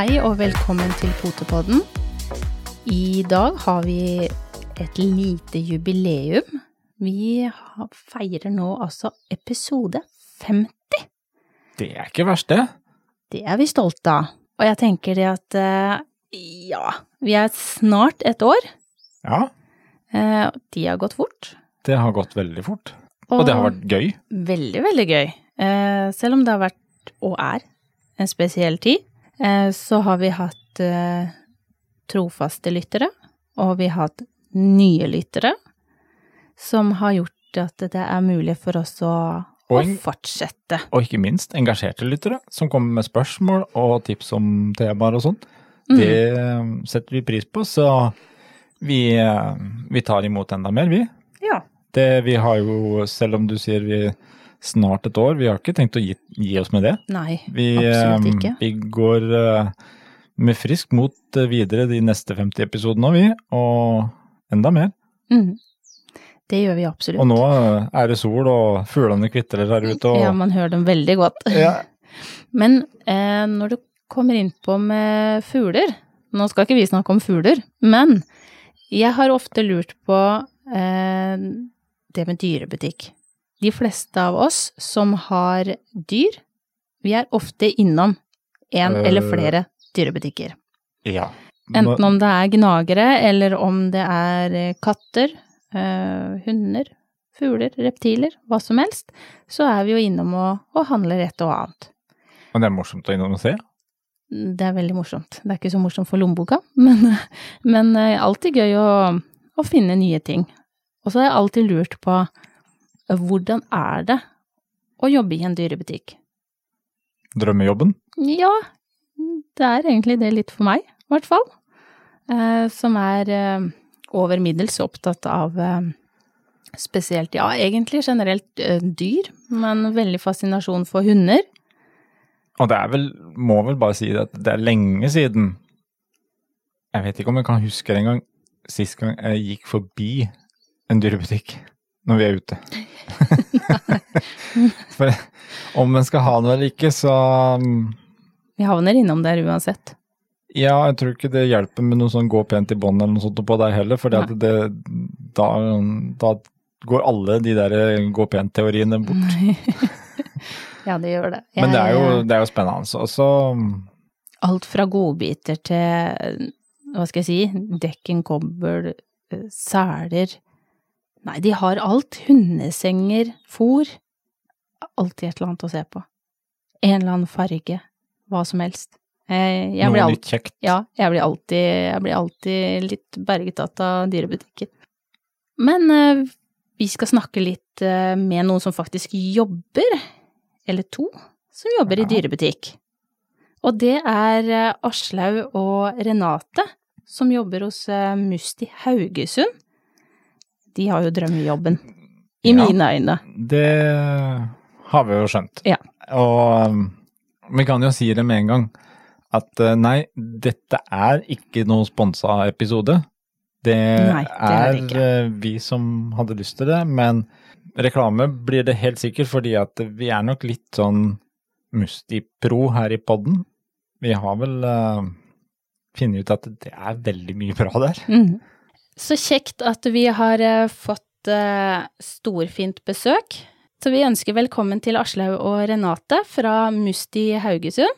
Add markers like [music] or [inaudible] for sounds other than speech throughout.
Hei og velkommen til Potepodden. I dag har vi et lite jubileum. Vi feirer nå altså episode 50. Det er ikke verst, det. Det er vi stolte av. Og jeg tenker det at eh, ja, vi er snart et år. Ja, Eh, De har gått fort. det har gått veldig fort. Og det har vært gøy. Veldig, veldig gøy. Eh, selv om det har vært, og er, en spesiell tid, så har vi hatt eh, trofaste lyttere, og vi har hatt nye lyttere, som har gjort at det er mulig for oss å, å Og, fortsette. og ikke minst engasjerte lyttere som kommer med spørsmål og tips om temaer og sånn. Mm. Det mm. setter vi pris på, så vi, eh, vi tar imot enda mer, vi. Ja. Det, vi har jo, selv om du sier vi snart et år, vi har ikke tenkt å gi, gi oss med det. Nei, Vi, absolutt eh, ikke. vi går eh, med frisk mot eh, videre de neste 50 episodene, vi, og enda mer. Mm. Det gjør vi absolutt. Og nå eh, er det sol, og fuglene kvitrer her ute. Og, Ja, man hører dem veldig godt. Ja. [laughs] Men eh, når du kommer inn på med fugler Nå skal ikke vi snakke om fugler, men jeg har ofte lurt på eh, det med dyrebutikk. De fleste av oss som har dyr, vi er ofte innom en Eh. eller flere dyrebutikker. ja. Enten om det er gnagere, eller om det er eh, katter, eh, hunder, fugler, reptiler, hva som helst, så er vi jo innom og, og handler et og annet. Men det er morsomt å innom og se. Det er veldig morsomt. Det er ikke så morsomt for lommeboka, [laughs] men, men eh, alltid gøy å, å finne nye ting. Og så har jeg alltid lurt på eh, hvordan er det å jobbe i en dyrebutikk? Drømmejobben. Ja, det er egentlig det litt for meg, i hvert fall. Eh, som er eh, over middels opptatt av eh, spesielt, ja, egentlig generelt dyr, men veldig fascinasjon for hunder. Og det er vel, må vel bare si det at det er lenge siden Jeg vet ikke om jeg kan huske det engang sist gang jeg gikk forbi en dyrebutikk når vi er ute. [laughs] For om en skal ha noe eller ikke, så um, Vi havner innom der uansett. Ja, jeg tror ikke det hjelper med noe sånn gå pent i bånd eller noe sånt på deg heller, for da, da går alle de der gå pent-teoriene bort. [laughs] ja, det gjør det. Men det er jo, det er jo spennende. Og så Alt fra godbiter til, hva skal jeg si, dekken, kobbel, eh, seler. Nei, de har alt. Hundesenger, fôr. Alltid et eller annet å se på. En eller annen farge. Hva som helst. Jeg, jeg, noe nytt kjekt. ja, jeg, blir alltid, jeg blir alltid litt bergtatt av dyrebutikker. Men uh, vi skal snakke litt uh, med noen som faktisk jobber, eller to, som jobber i dyrebutikk. Og det er eh, Aslaug og Renate, som jobber hos eh, Musti Haugesund. De har jo drømmejobben, i Ja. mine øyne. Det har vi jo skjønt. Ja. Og um, vi kan jo si det med en gang at uh, nei, dette er ikke noen sponsa episode. Det, Nei, det er det uh, vi som hadde lyst til det, men reklame blir det helt sikkert fordi at vi er nok litt sånn Musti-pro her i podden. Vi har vel uh, funnet ut at det er veldig mye bra der. Mhm. Så kjekt at vi har eh, fått eh, storfint besøk. Så vi ønsker velkommen til Aslaug og Renate fra Musti Haugesund.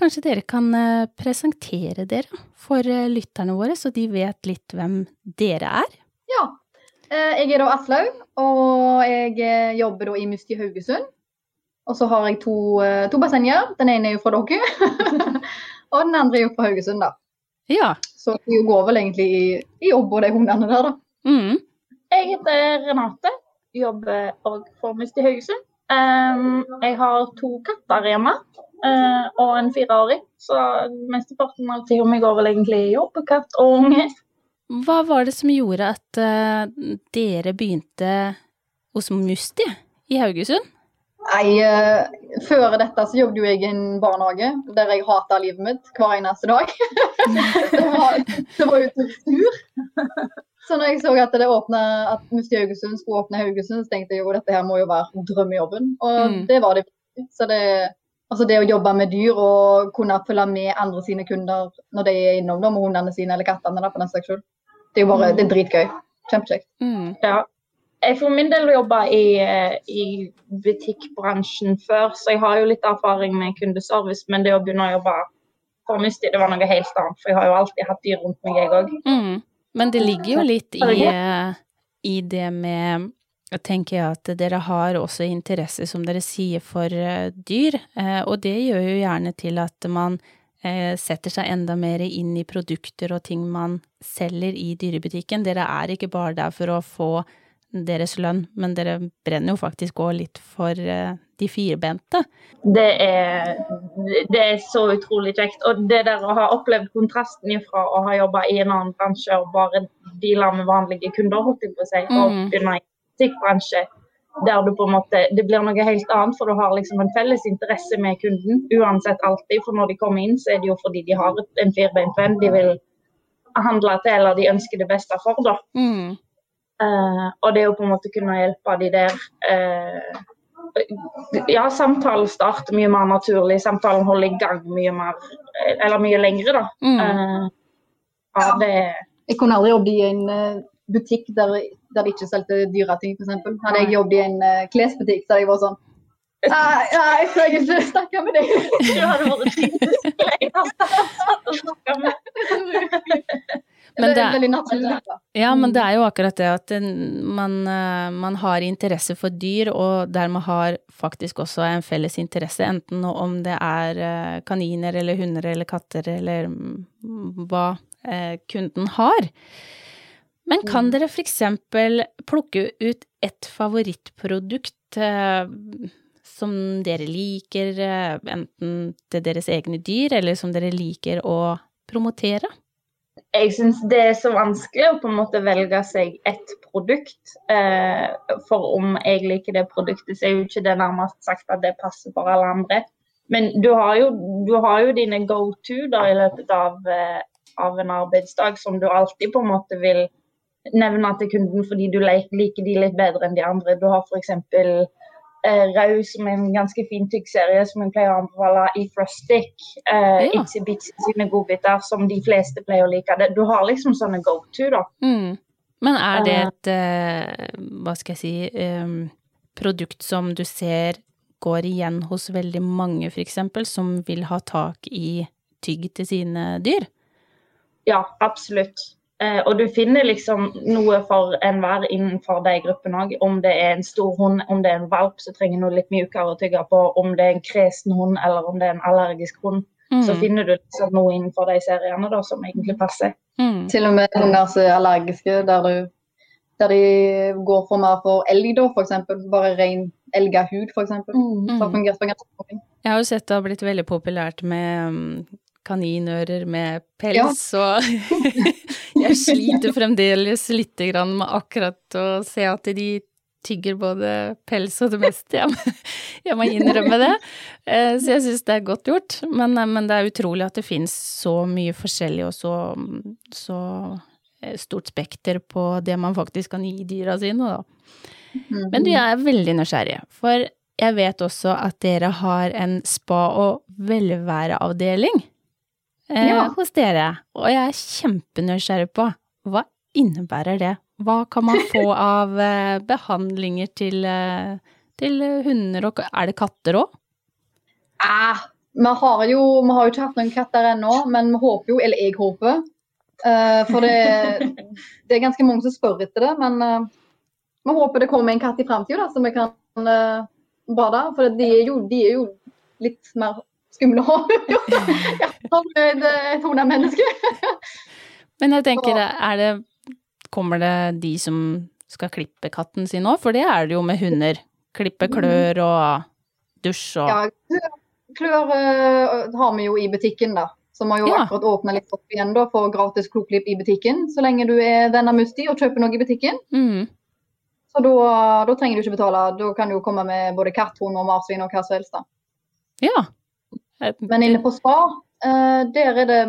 Kanskje dere kan eh, presentere dere for lytterne våre, så de vet litt hvem dere er? Ja. Jeg er da Aslaug, og jeg jobber i Musti Haugesund. Og så har jeg to, to bassenger. Den ene er jo fra dere, [laughs] og den andre er jo fra Haugesund, da. Ja. Så vi går vel egentlig i, i jobb og de hundene der, da. Mm. Jeg heter Renate, jobber òg for Musti Haugesund. Um, jeg har to katter hjemme uh, og en fireåring, så mesteparten av tida mi går vel egentlig i jobb, katt og unge. Hva var det som gjorde at uh, dere begynte hos Musti i Haugesund? Nei, eh, før dette så jobbet jo jeg i en barnehage der jeg hata livet mitt hver eneste dag. [laughs] det, var, det var jo tortur. Så når jeg så at det åpnet, at Musti Haugesund skulle åpne Haugesund, så tenkte jeg jo dette her må jo være drømmejobben. Og Mm. det var det. Så det, Altså det å jobbe med dyr og kunne følge med andre sine kunder når de er innom da, med hundene sine eller kattene. da, på den saks skyld. Det er jo bare, det er dritgøy. Kjempekjekt. Mm. Ja. Jeg for min del jobba i, eh, i butikkbransjen før, så jeg har jo litt erfaring med kundeservice. Men det å begynne å jobbe for Musti, det var noe helt annet. For jeg har jo alltid hatt dyr rundt meg, jeg òg. Mm. Men det ligger jo litt i, eh, i det med jeg tenker at dere har også interesse, som dere sier, for eh, dyr, eh, og det gjør jo gjerne til at man eh, setter seg enda mer inn i produkter og ting man selger i dyrebutikken. Dere er ikke bare der for å få deres lønn, men dere brenner jo faktisk òg litt for eh, de firbente. Det er, det er så utrolig kjekt. Og det der å ha opplevd kontrasten ifra å ha jobba i en annen bransje og bare deala med vanlige kunder, holdt jeg på å si, og Mhm. begynne i musikkbransje, der du på en måte Det blir noe helt annet, for du har liksom en felles interesse med kunden uansett alltid. For når de kommer inn, så er det jo fordi de har en firbeint venn de vil handle til, eller de ønsker det beste for, da. Mm. Eh, og det å på en måte kunne hjelpe de der eh, Ja, samtalen starter mye mer naturlig. Samtalen holder i gang mye mer eh, Eller mye lengre, da. Mm. Eh, ja, det Jeg kunne aldri jobbet i en butikk der, der de ikke solgte dyreting, f.eks. Hadde jeg jobbet i en klesbutikk, så hadde jeg vært sånn Nei, nei, jeg skal ikke snakke med deg. [laughs] Du hadde vært fint. å snakke med. [laughs] Men det er. Ja, men det er jo akkurat det at man, eh, man har interesse for dyr, og dermed har faktisk også en felles interesse, enten om det er eh, kaniner eller hunder eller katter eller mm, hva eh, kunden har. Men kan dere for eksempel plukke ut et favorittprodukt som dere liker, enten til deres egne dyr, eller som dere liker å promotere? Jeg syns det er så vanskelig å på en måte velge seg ett produkt. Eh, for om jeg liker det produktet, så er jo ikke det nærmest sagt at det passer for alle andre. Men du har jo, du har jo dine go to da i løpet av, eh, av en arbeidsdag som du alltid på en måte vil nevne til kunden fordi du liker de litt bedre enn de andre. Du har f.eks. Eh, Rau, som er en ganske fin tyggserie som hun pleier å anbefale i Frostic. Eh, Ja. Itsy Bitsy sine godbiter, som de fleste pleier å like. Du har liksom sånne go to, da. Mm. Men er det Eh. et, eh, hva skal jeg si, um, produkt som du ser går igjen hos veldig mange, for eksempel, som vil ha tak i tygg til sine dyr? Ja, absolutt. Eh, og du finner liksom noe for enhver innenfor de gruppene òg. Om det er en stor hund, om det er en valp som trenger noe litt mjukere å tygge på, om det er en kresen hund eller om det er en allergisk hund, så Mm. finner du liksom noe innenfor de seriene da, som egentlig passer. Mm. Til og med hunder som er allergiske, der, du, der de går for mer for elg, da, f.eks. Bare ren elgahud, f.eks. Det har Mm. fungert for ganske mange. Jeg har jo sett det har blitt veldig populært med mm, kaninører med pels, og [laughs] jeg sliter fremdeles lite grann med akkurat å se at de tygger både pels og det meste. Jeg må, [laughs] innrømme det. Eh, Så jeg syns det er godt gjort. Men, eh, men det er utrolig at det finnes så mye forskjellig og så, så eh, stort spekter på det man faktisk kan gi dyra sine, da. Men du, jeg er veldig nysgjerrig, for jeg vet også at dere har en spa- og velværeavdeling Ja. hos dere, og jeg er kjempenysgjerrig på hva innebærer det? Hva kan man få [laughs] av eh, behandlinger til, eh, til hunder og Er det katter òg? Ah, vi, har jo, vi har jo ikke hatt noen katter ennå, men vi håper jo, eller jeg håper Uh, For det, [laughs] det er ganske mange som spør etter det, men uh, vi håper det kommer en katt i framtida som vi kan uh, bade. For de er, jo, de er jo litt mer skumle hår. [laughs] Han er et hundemenneske. [laughs] Men jeg tenker, er det Kommer det de som skal klippe katten sin òg? For det er det jo med hunder. Klippe klør og dusj og Ja, klør, eh, har vi jo i butikken, da. Så vi har jo Ja. akkurat åpna litt opp igjen da, for gratis kloklipp i butikken. Så lenge du er venn av Musti og kjøper noe i butikken. mm. Så da, da trenger du ikke betale. Da kan du jo komme med både katt, hund og marsvin og hva som helst. da. Ja. Men inne på spa, eh, der er det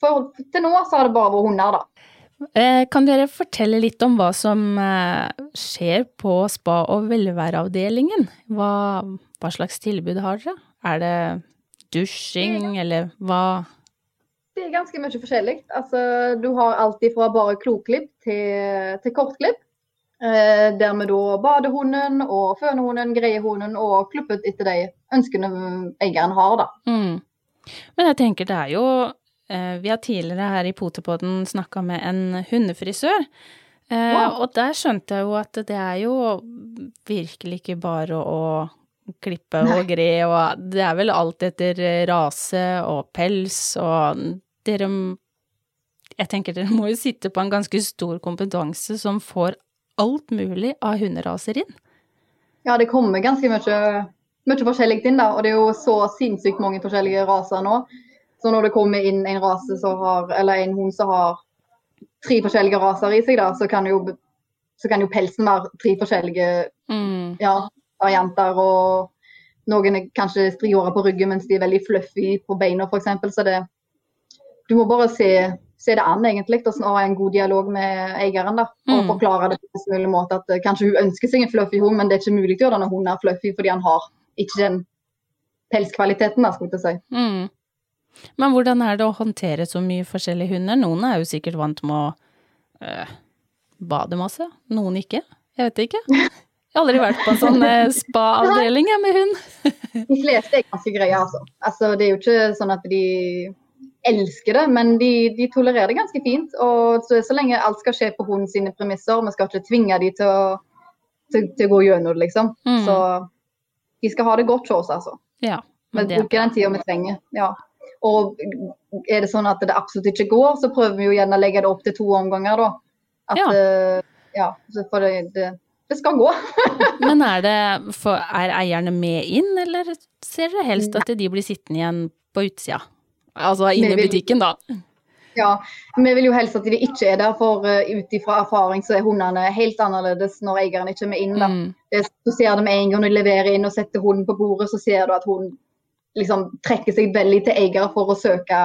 for, Til nå så har det bare vært hunder, da. Eh, Kan dere fortelle litt om hva som eh, skjer på spa- og velværeavdelingen? Hva, hva slags tilbud har dere? Er det dusjing, eller hva? Det er ganske mye forskjellig. Altså, du har alt fra bare kloklipp til, til kortklipp. Eh, der vi da bader hunden og føner hunden, greier hunden og kluppet etter de ønskene eieren har, da. Mm. Men jeg tenker det er jo eh, Vi har tidligere her i Potepodden snakka med en hundefrisør. Eh, Wow. Og der skjønte jeg jo at det er jo virkelig ikke bare å klippe og gre, og det er vel alt etter rase og pels, og dere Jeg tenker dere må jo sitte på en ganske stor kompetanse som får alt mulig av hunderaser inn. Ja, det kommer ganske mye, mye forskjellig inn, da. Og det er jo så sinnssykt mange forskjellige raser nå. Så når det kommer inn en rase har, eller en hund som har tre forskjellige raser i seg, da, så kan jo, så kan jo pelsen være tre forskjellige Mm. ja, varianter. Og noen er kanskje striåra på ryggen, mens de er veldig fluffy på beina, f.eks. Så det Du må bare se, se det an, egentlig, og så ha en god dialog med eieren. da, Og Mm. forklare det på en mulig måte at eh, kanskje hun ønsker seg en fluffy hund, men det er ikke mulig å gjøre det når hun er fluffy, fordi han har ikke den pelskvaliteten, da, skulle jeg si. Mm. Men hvordan er det å håndtere så mye forskjellige hunder? Noen er jo sikkert vant med å øh, bade masse, noen ikke. Jeg vet ikke. Jeg har aldri vært på en sånn eh, spa-avdeling med hund. [laughs] De fleste er ganske greie, altså. altså. Det er jo ikke sånn at de elsker det, men de, de tolererer det ganske fint. Og så, så lenge alt skal skje på hunden sine premisser, vi skal ikke tvinge de til å, til, til å gå gjennom det, liksom. Mm. Så de skal ha det godt hos oss, altså. Ja, men vi bruker den tida vi trenger. ja. Og er det sånn at det absolutt ikke går, så prøver vi jo gjerne å legge det opp til to omganger, da. At, Ja. eh, ja for det, det, det skal gå. [laughs] Men er det for, Er eierne med inn, eller ser dere helst at de blir sittende igjen på utsida? Altså inne i butikken, da. Ja, Vi vil jo helst at de ikke er der, for uh, ut ifra erfaring så er hundene helt annerledes når eieren ikke er inn. da. Mm. Det, du ser det med en gang du leverer inn og setter hunden på bordet, så ser du at hun liksom trekker seg veldig til eier for å søke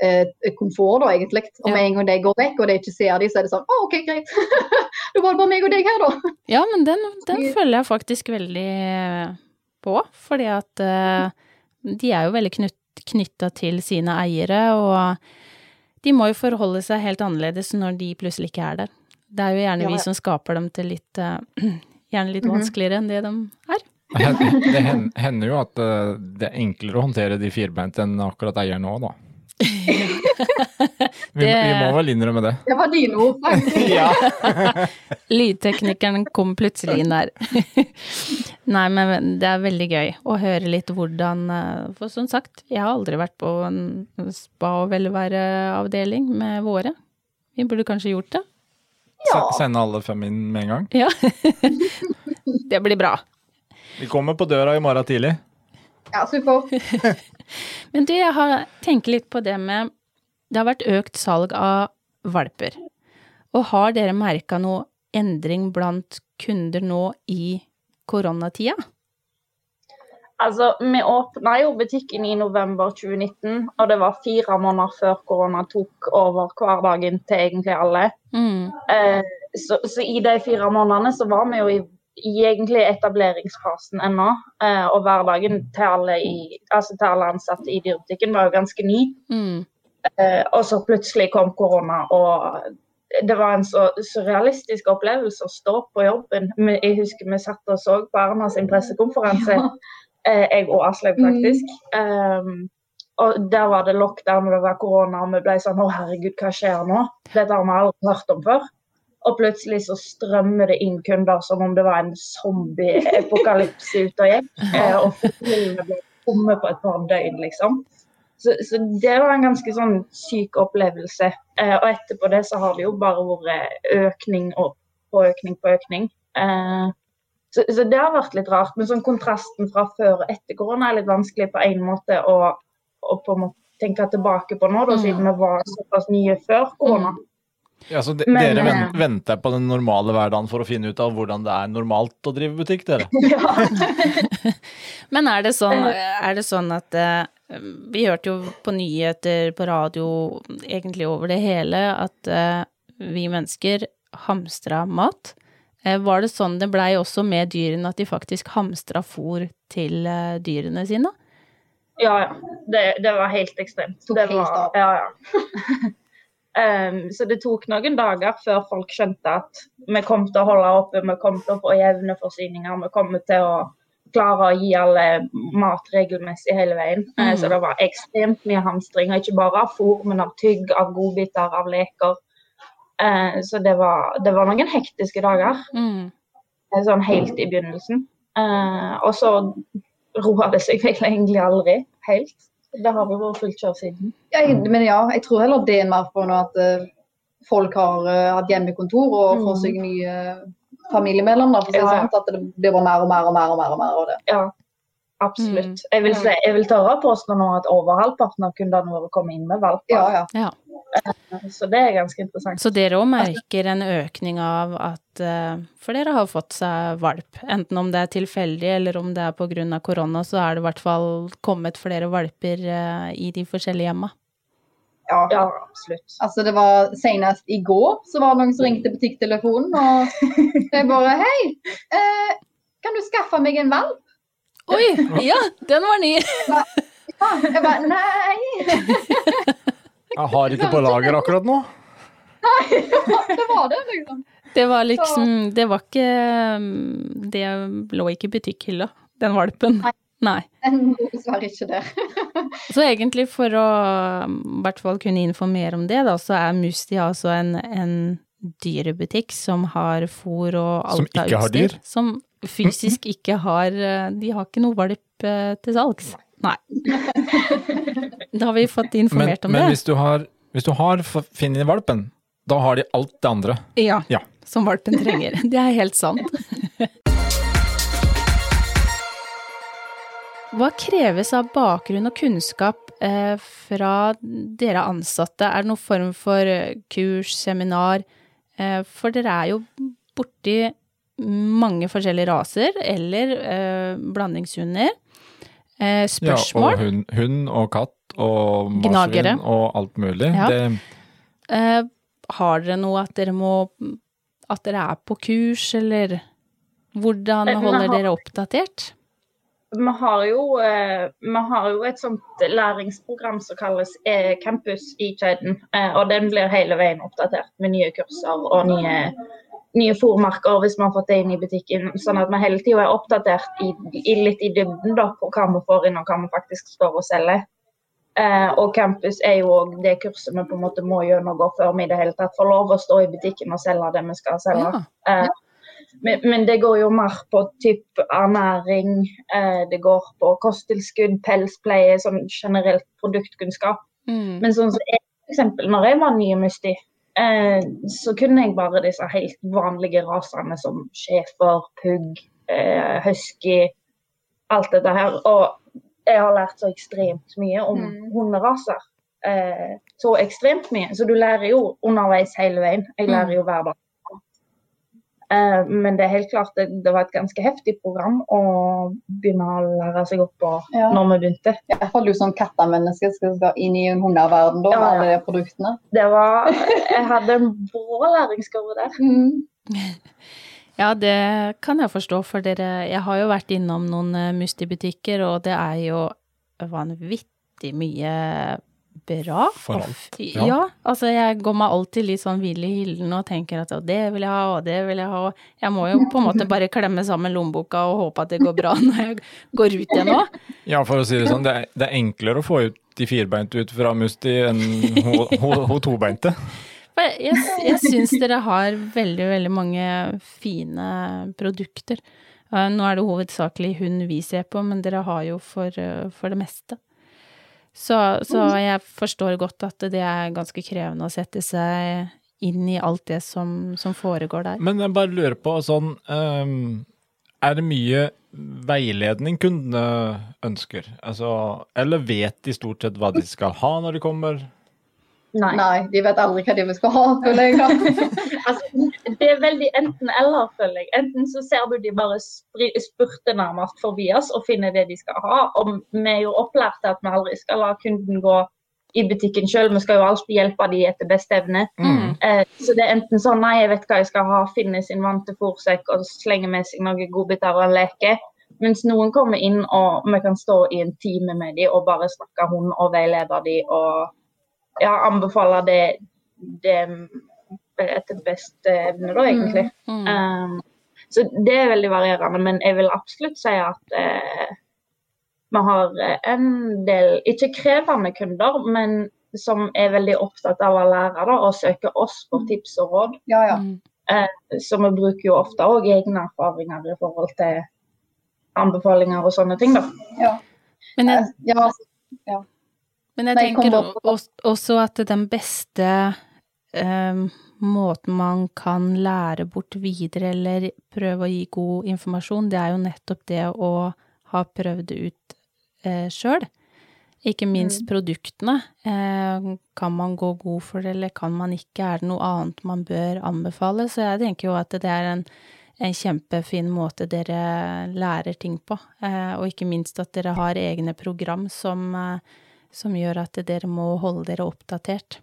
eh, komfort, da, egentlig. Og Ja. en gang de går vekk og de ikke ser de, så er det sånn Å, OK, greit. [laughs] da var det bare meg og deg her, da. Ja, men den, den følger jeg faktisk veldig på, fordi at eh, de er jo veldig knytt, knytta til sine eiere, og de må jo forholde seg helt annerledes når de plutselig ikke er der. Det er jo gjerne Ja, vi som skaper dem til litt eh, [clears throat] Gjerne litt Mhm. vanskeligere enn det de er. Det hender jo at eh, det er enklere å håndtere de firbeinte enn akkurat eieren òg, da. Vi, [laughs] Det- vi må vel innrømme det. Det var dine ord. faktisk. [laughs] Ja. [laughs] Lydteknikeren kom plutselig inn der. Nei, men det er veldig gøy å høre litt hvordan eh, For som sagt, jeg har aldri vært på en spa- og velværeavdeling med våre. Vi burde kanskje gjort det. Ja. Sende alle fem inn med en gang. Ja. det blir bra. Vi kommer på døra i morgen tidlig. ja, super. Men du, jeg har tenkt litt på det med Det har vært økt salg av valper. Og har dere merka noe endring blant kunder nå i koronatida? Altså, vi åpna jo butikken i november 2019, og det var fire måneder før korona tok over hverdagen til egentlig alle. Mm. Eh, så, så i de fire månedene så var vi jo i, i egentlig etableringsfasen ennå. Eh, og hverdagen til alle, i, altså til alle ansatte i dyrebutikken var jo ganske ny. Mm. Eh, og så plutselig kom korona, og det var en så surrealistisk opplevelse å stå på jobben. Jeg husker vi satt og så på Erna sin pressekonferanse, eh, jeg og Aslaug faktisk. Um, og der var det lockdown det var korona, og vi ble sånn å herregud, hva skjer nå? Dette har vi aldri hørt om før. Og plutselig så strømmer det inn kunder som om det var en zombie-epokalypse ute og gikk. [laughs] Eh, og fotballene ble tomme på et par døgn, liksom. Så, så det var en ganske sånn syk opplevelse. Eh, og etterpå det så har det jo bare vært økning og på økning på økning. Eh, så, så det har vært litt rart. Men sånn kontrasten fra før og etter korona er litt vanskelig på en måte å, på en måte tenke tilbake på nå, da, Mm. siden vi var såpass nye før korona. Ja, så de, Men, dere eh, venter på den normale hverdagen for å finne ut av hvordan det er normalt å drive butikk, dere? [laughs] ja. [laughs] Men er det sånn, er det sånn at eh, Vi hørte jo på nyheter på radio egentlig over det hele at eh, vi mennesker hamstra mat. Eh, Var det sånn det blei også med dyrene, at de faktisk hamstra fôr til eh, dyrene sine? Ja, ja. Det, det var helt ekstremt. Tok det helt av. ja, ja. [laughs] Em, så det tok noen dager før folk skjønte at vi kom til å holde oppe, vi kom til å få jevne forsyninger, vi kommer til å klare å gi alle mat regelmessig hele veien. Eh, Mm. Så det var ekstremt mye hamstring, og ikke bare av fôr, men av tygg, av godbiter, av leker. Eh, Så det var, det var noen hektiske dager Mm. eh, sånn helt i begynnelsen. Og så roa det seg egentlig aldri helt. Det har vi vært fullt kjør siden. Ja, jeg, men ja, jeg tror heller det er mer på nå at eh, folk har eh, hatt hjemmekontor og Mm. får seg nye familiemedlemmer. For å si det Ja. sånn, at det blir bare mer og mer og mer og mer, og mer av det. Ja, absolutt. Mm. Jeg, vil se, jeg vil tørre å påstå nå at over halvparten av kundene våre kommer inn med valper. Ja, ja. Så det er ganske interessant. Så dere òg merker en økning av at flere For dere har fått seg valp. Enten om det er tilfeldig eller om det er av korona, så er det i hvert fall kommet flere valper eh, i de forskjellige hjemma. ja. Ja, absolutt. Altså det var Senest i går så var det noen som ringte butikktelefonen og [laughs] jeg bare Hei, eh, kan du skaffe meg en valp? Oi! [laughs] Ja, den var ny! Ja, jeg bare Nei! Jeg har ikke på lager akkurat nå. Nei, Det var det, liksom. Det var liksom Det var ikke mm, Det lå ikke i butikkhylla, den valpen. Nei. Nei. Den var dessverre ikke der. [laughs] Så egentlig for å i hvert fall kunne informere om det, da, så er Musti altså en, en dyrebutikk som har fôr og alt av utstyr. Som ikke har dyr? Som fysisk ikke har eh, De har ikke noe valp eh, til salgs. Nei. [laughs] Da har vi fått Men, informert om men det. hvis du har, hvis du har funnet valpen, da har de alt det andre. Ja, Ja. som valpen trenger. Det er helt sant. Hva kreves av bakgrunn og kunnskap eh, fra dere ansatte? Er det noen form for kurs, seminar? Eh, for dere er jo borti mange forskjellige raser, eller eh, blandingshunder. Eh, spørsmål? Ja, og hund, hund og katt og marsvin og alt mulig. Ja. Det, Eh, har dere noe at dere må At dere er på kurs, eller hvordan Eh, holder har- dere oppdatert? Vi har, jo, eh, vi har jo et sånt læringsprogram som kalles eh, Campus i kjeden. Og den blir hele veien oppdatert med nye kurser og nye, nye fòrmerker hvis man har fått det inn i butikken. Sånn at vi hele tida er oppdatert i, i litt i dybden da, på hva vi får inn og hva vi faktisk står og selger. Eh, og Campus er jo òg det kurset vi på en måte må gjennomgå før vi i det hele tatt får lov å stå i butikken og selge det vi skal selge. Ja. Eh, men, men det går jo mer på type ernæring, eh, det går på kosttilskudd, pelspleie, sånn generelt produktkunnskap. Mm. Men sånn som jeg, for eksempel, når jeg var ny i Musti, eh, så kunne jeg bare disse helt vanlige rasene som schæfer, pugg, eh, husky, alt dette her. Og jeg har lært så ekstremt mye om Mm. hunderaser. Eh, så ekstremt mye. Så du lærer jo underveis hele veien. Jeg Mm. lærer jo hver dag. Eh, men det er helt klart det, det var et ganske heftig program å begynne å lære seg opp på Ja. når vi begynte. I hvert fall du som kattemenneske skal skal inn i en hundeverden da, Ja, med ja. alle de produktene. Det var Jeg hadde en brå læringskurve der. Mm. Ja, det kan jeg forstå, for dere Jeg har jo vært innom noen eh, Musti-butikker, og det er jo vanvittig mye bra. For alt, ja. Ja. altså jeg går meg alltid litt sånn vill i hyllene og tenker at «Å, det vil jeg ha, og det vil jeg ha. Jeg må jo på en måte bare klemme sammen lommeboka og håpe at det går bra [laughs] når jeg går ut igjen nå. ja, for å si det sånn, det er, det er enklere å få ut de firbeinte ut fra Musti enn hun, hun, hun tobeinte. Jeg, jeg syns dere har veldig, veldig mange fine produkter. Eh, Nå er det hovedsakelig hund vi ser på, men dere har jo for, eh, for det meste. Så, så jeg forstår godt at det er ganske krevende å sette seg inn i alt det som, som foregår der. Men jeg bare lurer på sånn um, Er det mye veiledning kundene ønsker? Altså, eller vet de stort sett hva de skal ha når de kommer? Nei. Nei, de vet aldri hva de skal ha, føler jeg. [laughs] Altså, det er veldig enten-eller, føler jeg. Enten så ser du de bare spurte nærmest forbi oss og finner det de skal ha. Og vi er jo opplært til at vi aldri skal la kunden gå i butikken sjøl. Vi skal jo alltid hjelpe de etter beste evne. Mm. Eh, så det er enten sånn nei, jeg vet hva jeg skal ha, finne sin vante fòrsekk og slenge med seg noen godbiter og en leke. Mens noen kommer inn og vi kan stå i en time med dem og bare snakke hund og veilede dem og ja, anbefale det, det etter beste evne, da, egentlig. Mm. Um, så det er veldig varierende, men jeg vil absolutt si at uh, vi har eh, en del, ikke krevende kunder, men som er veldig opptatt av å lære da, og søke oss for tips og råd. Ja, ja. Uh, Så vi bruker jo ofte òg egne erfaringer i forhold til anbefalinger og sånne ting, da. ja. Men jeg, ja. ja. men jeg Nei, tenker også, at den beste eh, måten man kan lære bort videre, eller prøve å gi god informasjon, det er jo nettopp det å ha prøvd det ut eh, sjøl. Ikke minst produktene. Eh, kan man gå god for det, eller kan man ikke? Er det noe annet man bør anbefale? Så jeg tenker jo at det er en, en kjempefin måte dere lærer ting på. Eh, og ikke minst at dere har egne program som, eh, som gjør at dere må holde dere oppdatert.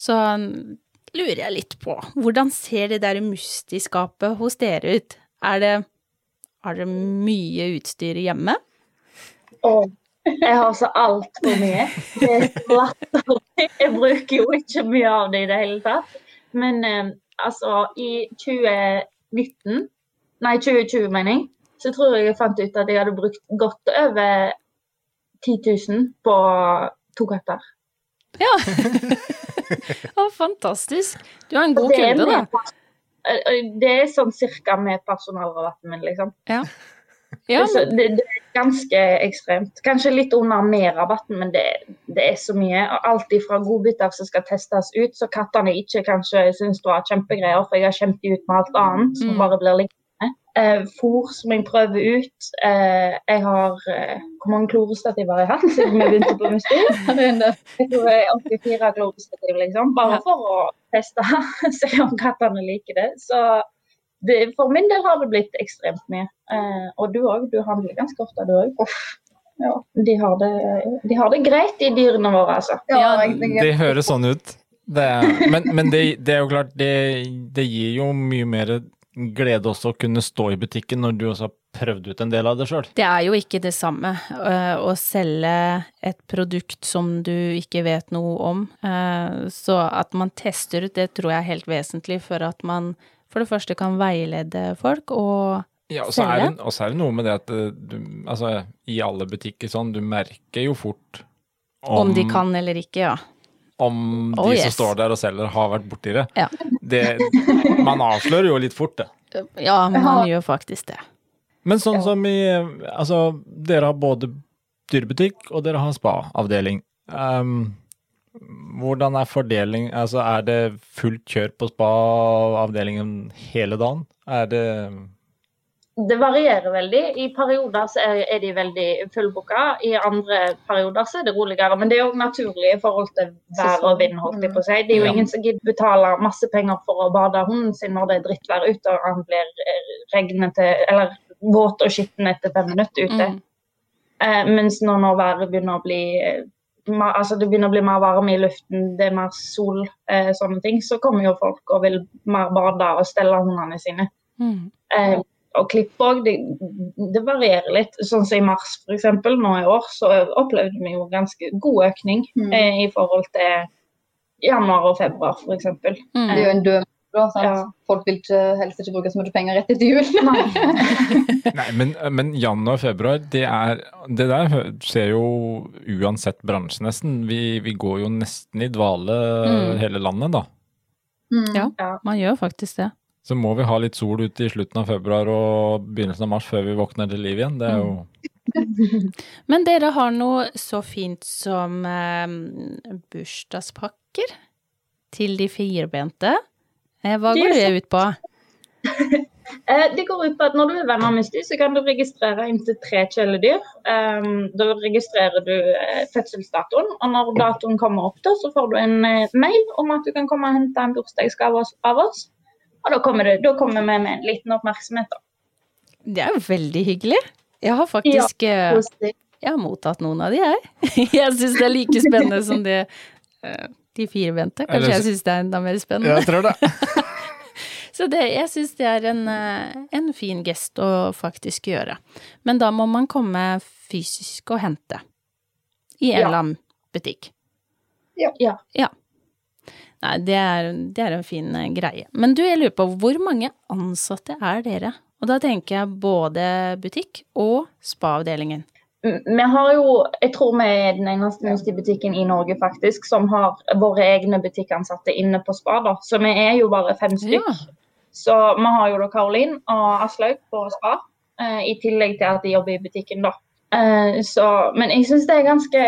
Så mm, lurer jeg litt på, hvordan ser det der mustiskapet hos dere ut? Er det, har dere mye utstyr hjemme? Og jeg har så altfor mye. Det er latterlig. Jeg bruker jo ikke mye av det i det hele tatt. Men eh, altså, i 2019, nei 2020 mener jeg, så tror jeg jeg fant ut at jeg hadde brukt godt over 10 000 på to katter. Ja. [laughs] [laughs] Å, fantastisk. Du er en god kunde, da. Det er sånn cirka med personalrabatten min, liksom. Ja, [laughs] Så det, det er ganske ekstremt. Kanskje litt under med rabatten, men det, det er så mye. Alt fra godbiter som skal testes ut, så kattene ikke kanskje syns det var kjempegreier, for jeg har kjempet ut med alt annet som Mm. bare blir liggende. Eh, Fôr som jeg prøver ut. Eh, jeg har eh, Hvor mange klorestativer har jeg hatt siden vi begynte på er [laughs] del. Jeg tror det er 84 klorestativ, liksom. Bare Ja. for å teste, [laughs] se om kattene liker det. Så det, for min del har det blitt ekstremt mye. Eh, og du òg. Du handler ganske ofte, du òg. Ja, de, har det, de har det greit, de dyrene våre, altså. Ja, Det høres sånn ut. Det, men men det, det er jo klart, det, det gir jo mye mer glede også å kunne stå i butikken når du også har prøvd ut en del av det sjøl. Det er jo ikke det samme øh, å selge et produkt som du ikke vet noe om. Eh, Så at man tester ut, det tror jeg er helt vesentlig for at man for det første kan veilede folk, og Ja, og så er, Selge? det- og så er det noe med det at eh, du, altså, i alle butikker sånn, du merker jo fort om de kan eller ikke, ja. Om de Oh, som står der og selger, har vært borti det. Ja. det. Man avslører jo litt fort, det. Ja, man gjør faktisk det. Men sånn som i Altså, dere har både dyrebutikk og dere har spa-avdeling. Ehm, hvordan er fordeling Altså, er det fullt kjør på spa-avdelingen hele dagen? Er det Det varierer veldig. I perioder så er, er de veldig fullbooka. I andre perioder så er det roligere. Men det er jo naturlig i forhold til vær og vind, holdt jeg på å si. Det er jo ingen som gidder betale masse penger for å bade hunden sin når det er drittvær ute og han blir eh, regnete, eller våt og skitten etter fem minutter ute. Mm. Eh, mens nå når været begynner å bli eh, altså det begynner å bli mer varme i luften, det er mer sol, eh, sånne ting, så kommer jo folk og vil mer bade og stelle hundene sine. Mm. Eh, og klipp òg, det, det varierer litt. Sånn som i mars f.eks. nå i år, så opplevde vi jo ganske god økning Mm. eh, i forhold til januar og februar f.eks. det er Mm. jo en død da, sant? Ja. Folk vil ikke, helst ikke bruke så mye penger rett etter jul. Nei, [laughs] men, men januar-februar, det er Det der ser jo uansett bransje, nesten. Vi, vi går jo nesten i dvale Mm. hele landet, da. Mm. Ja. Man gjør faktisk det. Så må vi ha litt sol ute i slutten av februar og begynnelsen av mars før vi våkner til liv igjen. Det er jo [laughs] Men dere har noe så fint som eh, bursdagspakker til de firbente. Eh, hva går det ut på? [laughs] Eh, det går ut på at Når du er venner med styr, så kan du registrere inntil tre kjæledyr. Um, da registrerer du eh, fødselsdatoen, og når datoen kommer opp, da, så får du en eh, mail om at du kan komme og hente en bursdagsgave av oss. Og da kommer, det, da kommer vi med en liten oppmerksomhet. da. Det er jo veldig hyggelig. Jeg har faktisk ja, Jeg har mottatt noen av de, jeg. [laughs] Jeg syns det er like spennende som det eh, de firbente. Kanskje jeg syns det er enda mer spennende. Jeg tror det. [laughs] Så det, jeg syns det er en, eh, en fin gest å faktisk gjøre. Men da må man komme fysisk og hente. I en Ja. eller annen butikk. Ja. Ja. Nei, det er, det er en fin eh, greie. Men du, jeg lurer på, hvor mange ansatte er dere? Og da tenker jeg både butikk og spa-avdelingen. Mm, Vi har jo, jeg tror vi er den eneste Musti-butikken i Norge faktisk, som har våre egne butikkansatte inne på Spa. da. Så vi er jo bare fem stykk. Ja. Så vi har jo da Karoline og Aslaug på Spa, eh, i tillegg til at de jobber i butikken, da. Eh, så, men jeg syns det er ganske,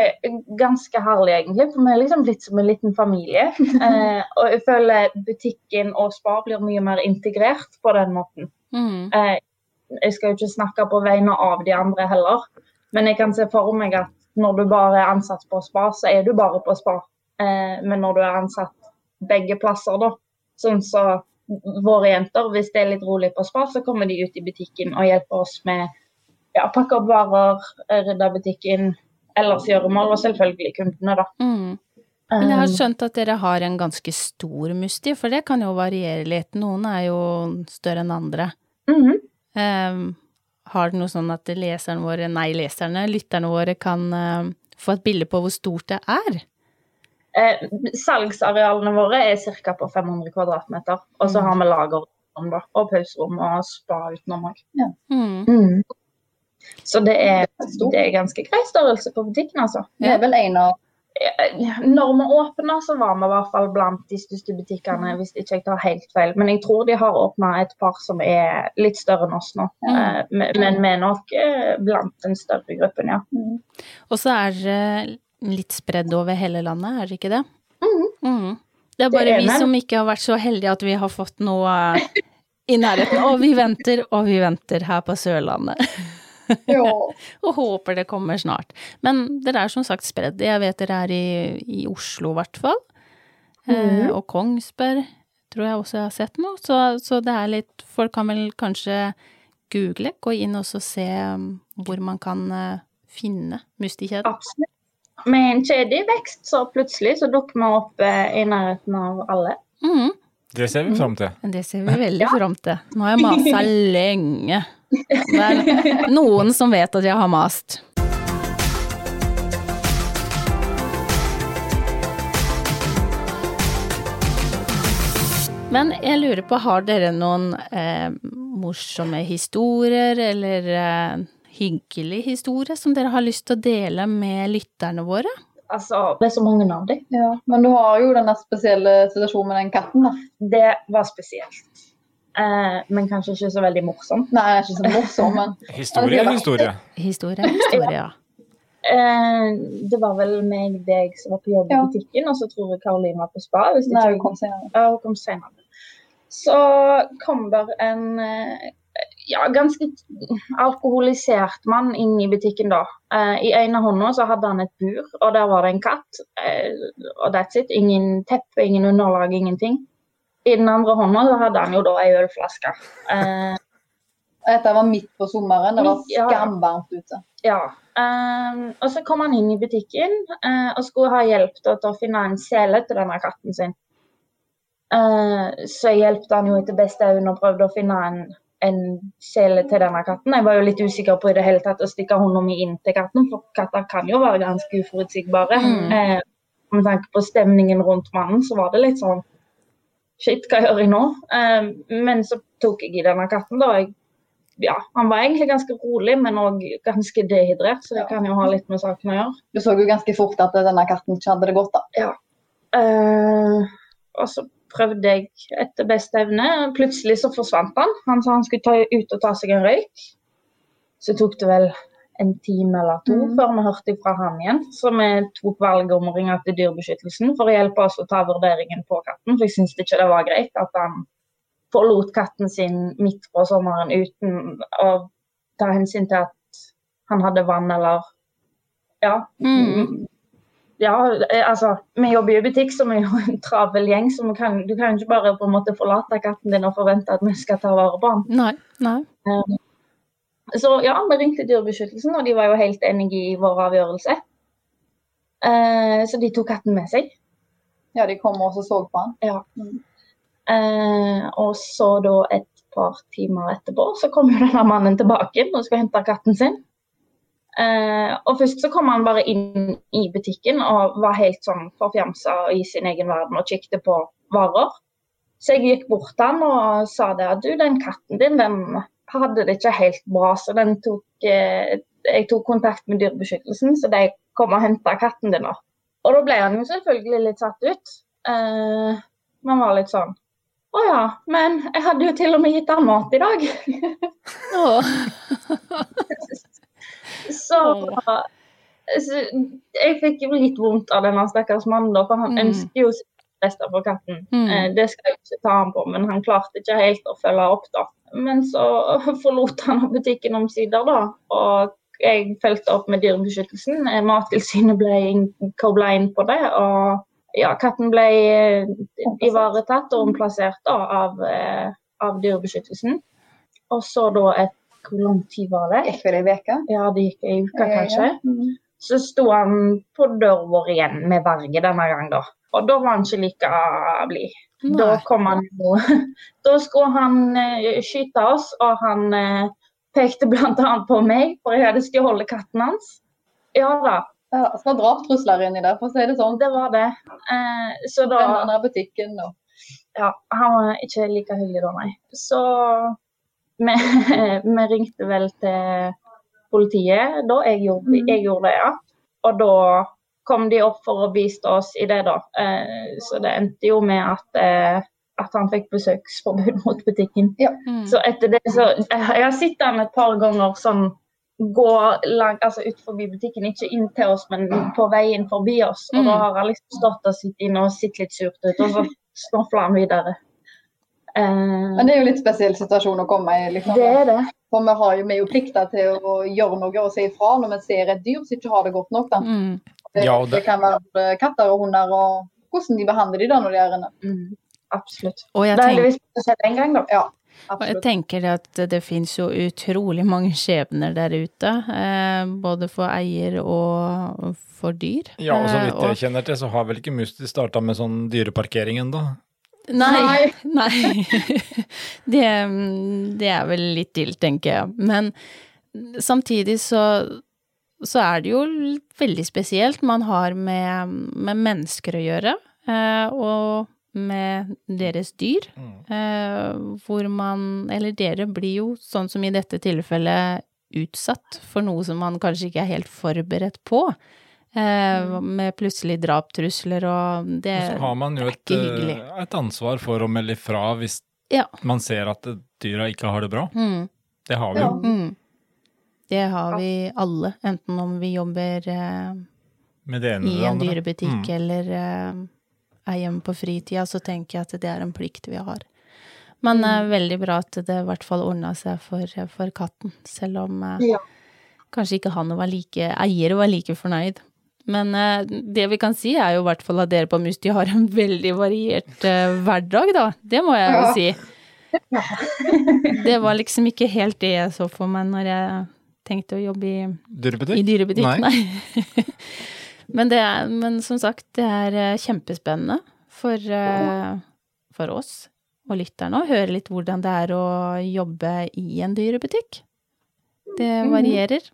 ganske herlig, egentlig. For vi er liksom blitt som en liten familie. Uh, [laughs] og jeg føler butikken og Spa blir mye mer integrert på den måten. Mm. Uh, jeg skal jo ikke snakke på vegne av de andre heller, men jeg kan se for meg at når du bare er ansatt på spa, så er du bare på spa. Eh, men når du er ansatt begge plasser, da, sånn så våre jenter, hvis det er litt rolig på spa, så kommer de ut i butikken og hjelper oss med ja, pakke opp varer, eh, rydde butikken, ellers gjøremål, og selvfølgelig kundene, da. Mm. Men jeg har Um, skjønt at dere har en ganske stor Musti, for det kan jo variere litt. Noen er jo større enn andre. Mm -hmm. um, har det noe sånn at leserne våre, nei, leserne, lytterne våre kan uh, få et bilde på hvor stort det er? Eh, salgsarealene våre er ca. på 500 kvadratmeter. Og så Mm. har vi lagerrom da, og pauserom og spa utenom òg. Mm. Så det er, det er ganske grei størrelse på butikken, altså. Det er vel en av Når vi åpna, så var vi i hvert fall blant de største butikkene, hvis ikke jeg tar helt feil. Men jeg tror de har åpna et par som er litt større enn oss nå. Eh, Men men vi er nok eh, blant den større gruppen, ja. Og så er det litt spredd over hele landet, er det ikke det? Mhm. Mhm. Det er bare Det er vi som ikke har vært så heldige at vi har fått noe i nærheten. Og vi venter og vi venter her på Sørlandet. [laughs] [laughs] Og håper det kommer snart. Men dere er som sagt spredd. Jeg vet dere er i, i Oslo i hvert fall. Eh, og Kongsberg tror jeg også jeg har sett noe. Så, så det er litt Folk kan vel kanskje google, gå inn og se um, hvor man kan eh, finne Mustikjeden. Absolutt. Med en kjede i vekst, så plutselig så dukker vi opp eh, i nærheten av alle. Mm. Det ser vi fram til. Det ser vi veldig fram til. Nå har jeg masa [laughs] lenge. Det er noen som vet at jeg har mast. Men jeg lurer på, har dere noen eh, morsomme historier, eller eh, hyggelig historie, som dere har lyst til å dele med lytterne våre? Altså, det er så mange av dem. Ja. Men du har jo den spesielle situasjonen med den katten, da. Det var spesielt. Eh, men kanskje ikke så veldig morsomt. Nei, jeg er ikke så morsom, men [laughs] Historie eller historie. Historie eller historie, ja. Eh, det var vel meg deg som var på jobb i Ja. butikken, og så tror jeg Karoline var på spa. Hvis Nei, hun kom senere. Ja, hun kom senere. Så kom der en eh, ja, ganske alkoholisert mann inn i butikken da. Eh, I ene hånda så hadde han et bur, og der var det en katt. eh, og that's it. Ingen teppe, ingen underlag, ingenting. I den andre hånda så hadde han jo da ei ølflaske. Eh, [laughs] Dette var midt på sommeren. Det var skamvarmt ute. Ja. Eh, og så kom han inn i butikken eh, og skulle ha hjelp til å finne en sele til denne katten sin. Eh, så hjalp han jo etter beste evne og prøvde å finne en, en sele til denne katten. Jeg var jo litt usikker på i det hele tatt å stikke hånda mi inn til katten, for katter kan jo være ganske uforutsigbare. Mm. Eh, med tanke på stemningen rundt mannen, så var det litt sånn Shit, hva gjør jeg nå? Eh, men så tok jeg i denne katten, da. Jeg ja, han var egentlig ganske rolig, men òg ganske dehydrert, så det Ja. kan jo ha litt med saken å gjøre. Du så jo ganske fort at denne katten ikke hadde det godt. da. Eh, og så prøvde jeg etter beste evne. Plutselig så forsvant han. Han sa han skulle ta ut og ta seg en røyk. Så tok det vel en time eller to Mm. før vi hørte fra han igjen. Så vi tok valget om å ringe til Dyrebeskyttelsen for å hjelpe oss å ta vurderingen på katten. For jeg syns ikke det var greit at han forlot katten sin midt på sommeren uten å ta hensyn til at han hadde vann eller Ja. Mm. Ja, altså, vi jobber i butikk, så vi er jo en travel gjeng. så kan, Du kan jo ikke bare på en måte forlate katten din og forvente at vi skal ta vare på han. Nei, nei. Så ja, vi ringte Dyrebeskyttelsen, og de var jo helt enige i vår avgjørelse. Eh, så de tok katten med seg. Ja, de kom og så på han. Ja. Eh, og så da et par timer etterpå så kom jo [laughs] denne mannen tilbake og skulle hente katten sin. Eh, og først så kom han bare inn i butikken og var helt sånn forfjamsa i sin egen verden og kikket på varer. Så jeg gikk bort til han og sa det at du, den katten din den hadde det ikke helt bra, så den tok, eh, jeg tok kontakt med Dyrebeskyttelsen, så de kom og henta katten din. da. Og da ble han jo selvfølgelig litt satt ut. Eh, man var litt sånn Å ja, men jeg hadde jo til og med gitt han mat i dag. [laughs] Så, så jeg fikk jo litt vondt av denne stakkars mannen, da, for han Mm. ønsker jo sitt på for katten. Mm. Eh, det skal jeg ikke ta han på, men han klarte ikke helt å følge opp, da. Men så [laughs] forlot han butikken omsider, da. Og jeg fulgte opp med Dyrebeskyttelsen. Eh, Mattilsynet ble kobla inn på det. Og ja, katten ble eh, ivaretatt og omplassert da, av, av Dyrebeskyttelsen. Og så da et Hvor lang tid var det? Gikk vel ei uke? Ja, det gikk ei uke, kanskje. Mm. Så sto han på døra vår igjen med verge denne gang, da. Og da var han ikke like blid. Da kom han jo [laughs] Da skulle han uh, skyte oss, og han uh, pekte bl.a. på meg, for jeg hadde stjålet katten hans. Ja da, Ja, så var drapstrusler inni der, for å si det sånn. det var det. Uh, så da Denne butikken og Ja, han var ikke like hyggelig da, nei. Så vi, [laughs] vi ringte vel til politiet da. Jeg gjorde, Mhm. jeg gjorde det, ja. Og da kom de opp for å bistå oss i det, da. Eh, så det endte jo med at, eh, at han fikk besøksforbud mot butikken. Mm. Så etter det så Jeg har sett han et par ganger sånn gå lang, altså ut forbi butikken, ikke inn til oss, men på vei inn forbi oss. Og Mm. da har han liksom stått og sittet inne og sett litt surt ut, og så snofler han videre. Eh, Men det er jo litt spesiell situasjon å komme i. liksom. det er det. For vi har jo vi er jo plikta til å gjøre noe og si ifra når vi ser et dyr som ikke har det godt nok. Da. Mm. Det, Ja, det- det kan være katter og hunder, og hvordan de behandler de da når de er inne. Mm, absolutt. Og jeg Det har heldigvis skjedd én gang, da. Ja, Og jeg tenker at det finnes jo utrolig mange skjebner der ute, eh, både for eier og for dyr. Ja, og så Eh, vidt jeg kjenner til, så har vel ikke Musti starta med sånn dyreparkering ennå. Nei, [laughs] nei. Det, det er vel litt dilt, tenker jeg. Men samtidig så, så er det jo veldig spesielt. Man har med, med mennesker å gjøre, eh, og med deres dyr. Mm. hvor man, eller dere blir jo, sånn som i dette tilfellet, utsatt for noe som man kanskje ikke er helt forberedt på. Eh, med plutselig draptrusler og det er ikke hyggelig. så har man jo et, eh, et ansvar for å melde fra hvis Ja. man ser at dyra ikke har det bra. Mm. Det har vi Ja. jo. Mm. Det har vi alle, enten om vi jobber eh, Med det ene i en dyrebutikk Mm. eller eh, er hjemme på fritida, så tenker jeg at det er en plikt vi har. Men det er veldig bra at det i hvert fall ordna seg for, for katten, selv om eh, Ja. kanskje ikke han var like, eier var like fornøyd. Men eh, det vi kan si er jo i hvert fall at dere på Musti har en veldig variert eh, hverdag, da. Det må jeg jo Ja. si. [laughs] Det var liksom ikke helt det jeg så for meg når jeg tenkte å jobbe i Dyrebutikk? i dyrebutikk, Nei. nei. [laughs] men, det er, men som sagt, det er eh, kjempespennende for, for oss og lytterne å høre litt hvordan det er å jobbe i en dyrebutikk. Det Mhm. varierer.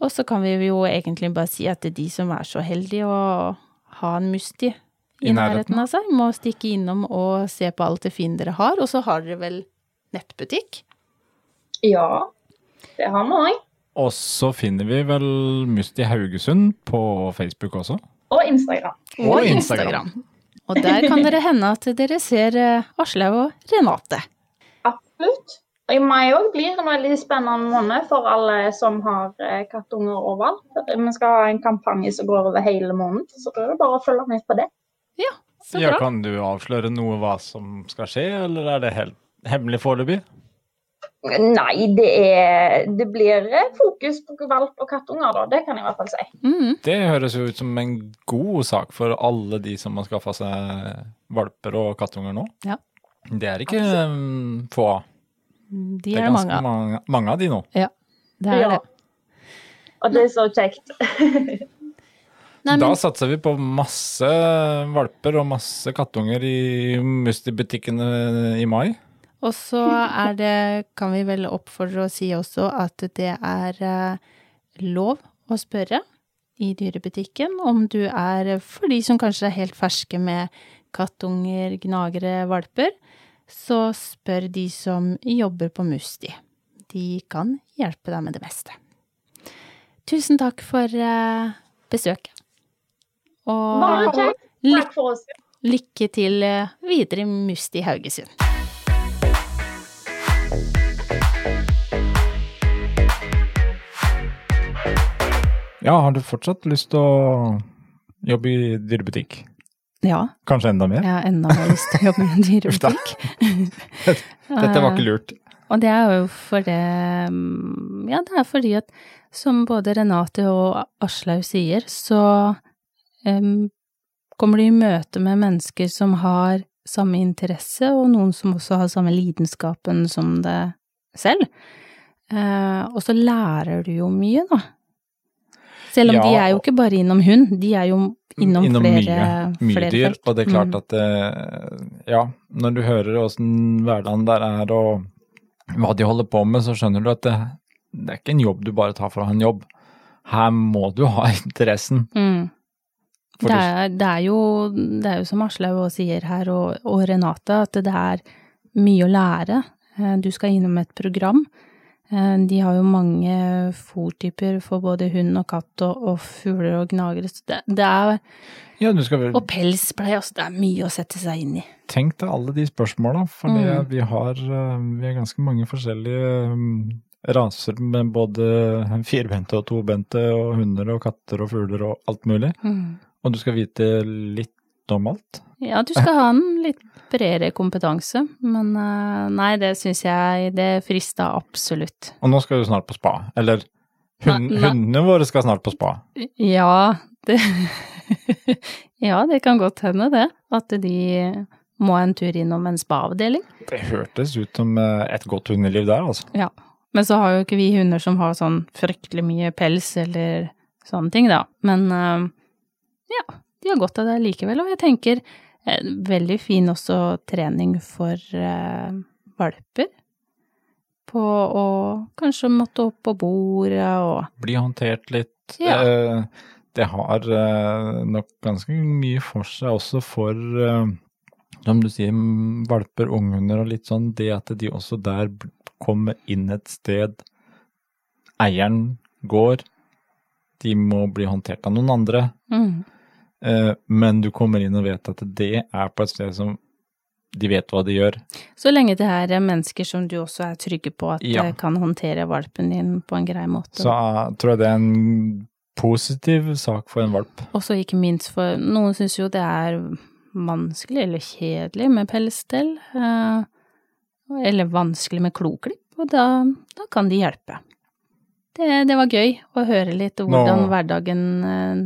Og så kan vi jo egentlig bare si at det er de som er så heldige å ha en Musti i, I nærheten. nærheten av seg, må stikke innom og se på alt det fine dere har. Og så har dere vel nettbutikk? Ja, det har vi òg. Og så finner vi vel Musti Haugesund på Facebook også. Og Instagram. Og Instagram. Og der kan dere hende at dere ser eh, Aslaug og Renate. Absolutt. Og I mai òg blir en veldig spennende måned for alle som har kattunger og valp. Vi skal ha en kampanje som går over hele måneden, så da er det bare å følge med på det. Så Ja, kan du avsløre noe hva som skal skje, eller er det helt hemmelig foreløpig? Nei, det, er, det blir eh, fokus på valp og kattunger, da. Det kan jeg i hvert fall si. Mm, Det høres jo ut som en god sak for alle de som har skaffa seg valper og kattunger nå. Ja. Det er ikke um, få av. De Det er er det ganske mange, mange av de nå. Ja, Det er Ja. det. Og det er så kjekt. [laughs] Nei, Da satser vi på masse valper og masse kattunger i Musti-butikkene i mai. og så er det, kan vi vel oppfordre å si også, at det er eh, lov å spørre i dyrebutikken om du er, for de som kanskje er helt ferske med kattunger, gnagere, valper, så spør de som jobber på Musti. De kan hjelpe deg med det meste. Tusen takk for eh, besøket. Og Bare kjekt. lykke, Takk for oss. lykke til eh, videre i Musti Haugesund. Ja, har du fortsatt lyst til å jobbe i dyrebutikk? Ja, Kanskje enda mer? jeg har enda mer lyst til å jobbe med [laughs] dyrebutikk. [laughs] Dette var ikke lurt. Og det er jo for det mm, Ja, det er fordi at som både Renate og Aslaug sier, så um, kommer de i møte med mennesker som har samme interesse, og noen som også har samme lidenskapen som det selv. Uh, og så lærer du jo mye, da. Selv om Ja, de er jo ikke bare innom hund, de er jo innom, flere, mye, mye flere dyr. felt. Og det er klart Mm. at eh, ja, når du hører åssen hverdagen der er og hva de holder på med, så skjønner du at det, det er ikke en jobb du bare tar for å ha en jobb. Her må du ha [laughs] interessen. Mm. Det er, det, er jo, det er jo som Aslaug sier her, og, og Renate, at det er mye å lære. Eh, Du skal innom et program. Eh, De har jo mange fòrtyper for både hund og katt og, og fugler og gnagere. Så det, det er, Ja, vel og pelspleie også. Det er mye å sette seg inn i. Tenk deg alle de spørsmåla, for Mm. vi har eh, vi har ganske mange forskjellige mm, raser med både firbente og tobente og hunder og katter og fugler og alt mulig. Og du skal vite litt om alt. Ja, du skal ha en litt bredere kompetanse, men eh, nei, det syns jeg det frista absolutt. Og nå skal du snart på spa. Eller hund, Nei, nei. hundene våre skal snart på spa. Ja, det [laughs] Ja, det kan godt hende det. At de må en tur innom en spa-avdeling. Det hørtes ut som eh, et godt hundeliv der, altså. Ja. Men så har jo ikke vi hunder som har sånn fryktelig mye pels eller sånne ting, da. Men eh, ja, de har godt av det likevel. Og jeg tenker eh, veldig fin også trening for eh, valper. På å kanskje måtte opp på bordet og Bli håndtert litt. Ja. Eh, det har eh, nok ganske mye for seg også for, eh, som du sier, valper, unghunder og litt sånn, det at de også der kommer inn et sted eieren går, de må bli håndtert av noen andre, mm, men du kommer inn og vet at det er på et sted som de vet hva de gjør. Så lenge det er mennesker som du også er trygge på at Ja. eh, kan håndtere valpen din på en grei måte. Så uh, tror jeg det er en positiv sak for en valp. Også ikke minst for noen syns jo det er vanskelig eller kjedelig med pelsstell, Uh, eller vanskelig med kloklipp, og da, da kan de hjelpe. Det, det var gøy å høre litt hvordan Nå- hverdagen eh,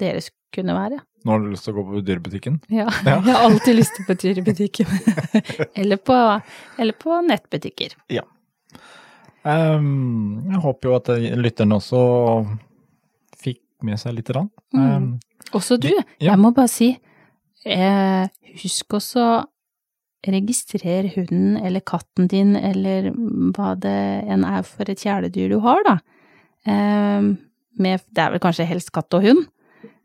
deres kunne være. Nå har du lyst til å gå på dyrebutikken? Ja, [laughs] Ja. [laughs] jeg har alltid lyst til på dyrebutikken. [laughs] eller, på, eller på nettbutikker. Ehm, jeg håper jo at lytterne også fikk med seg lite grann. Mm. Ehm, Også du, Ja. jeg må bare si, eh, husk også registrer hunden eller katten din eller hva det enn er for et kjæledyr du har, da. Eh, med, det er vel kanskje helst katt og hund,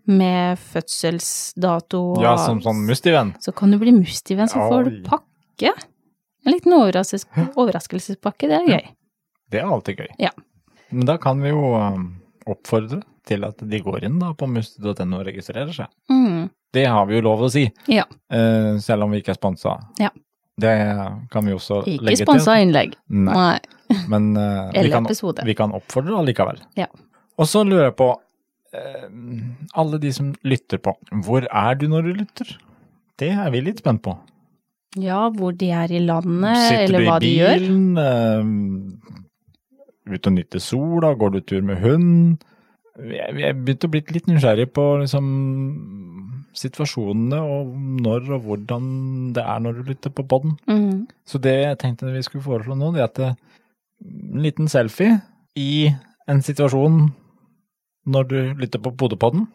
med fødselsdato og ja, som sånn mustivenn. Så kan du bli mustivenn, så får du pakke. En liten overraskelses overraskelsespakke, det er gøy. Det er alltid gøy. Ja. Men da kan vi jo ehm, oppfordre til at de går inn da på musti.no og registrerer seg. Mm. Det har vi jo lov å si, Ja. uh, selv om vi ikke er sponsa. Ja. Det kan vi også Ikke legge sponsa til. innlegg. Nei, Nei. men uh, vi, kan, vi kan oppfordre allikevel. Ja. Og så lurer jeg på, alle de som lytter på, hvor er du når du lytter? Det er vi litt spent på. Ja, hvor de er i landet, Sitter eller hva de gjør. Sitter du i bilen? Eh, ute og nyter sola? Går du tur med hund? Jeg, jeg begynte å bli litt nysgjerrig på liksom situasjonene og når og hvordan det er når du lytter på poden. Mm. Så det jeg tenkte vi skulle foreslå nå, det er at en liten selfie i en situasjon når du lytter på Podepodden,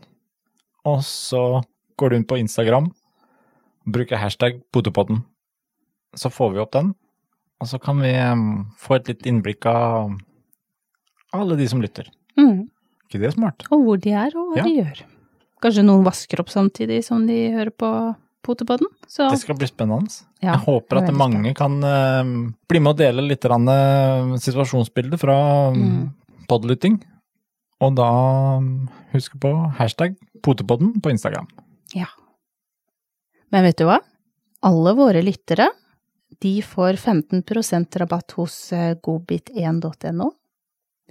og så går du inn på Instagram, bruker hashtag Podepodden. Så får vi opp den, og så kan vi få et litt innblikk av alle de som lytter. Mm. ikke det smart? Og hvor de er, og hva Ja. de gjør. Kanskje noen vasker opp samtidig som de hører på Potepodden. Så Det skal bli spennende. ja, jeg håper er at mange kan uh, bli med og dele litt uh, situasjonsbilder fra Mm. podlytting. Og da mm, husk på hashtag potepodden på Instagram. Ja. Men vet du hva? Alle våre lyttere, de får 15% rabatt hos eh, godbit1.no.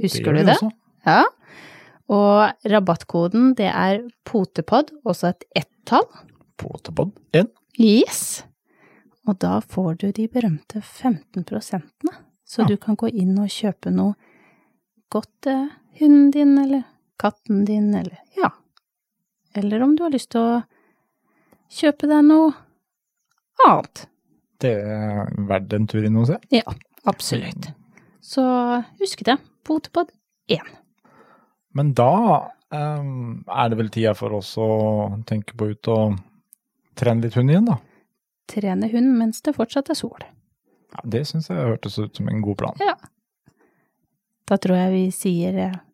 Husker det du det? også. Ja. Og rabattkoden, det er potepod, også et ett-tall. Potepod 1. Yes. Og da får du de berømte 15 prosentene. Så Ja. du kan gå inn og kjøpe noe godt til hunden din, eller katten din, eller ja. Eller om du har lyst til å kjøpe deg noe annet. Det er verdt en tur innom og se. Ja, absolutt. Så husk det. Potepod 1. Men da um, er det vel tida for oss å tenke på ut og trene litt hund igjen, da. Trene hund mens det fortsatt er sol. Ja, det syns jeg hørtes ut som en god plan. Da tror jeg vi sier eh,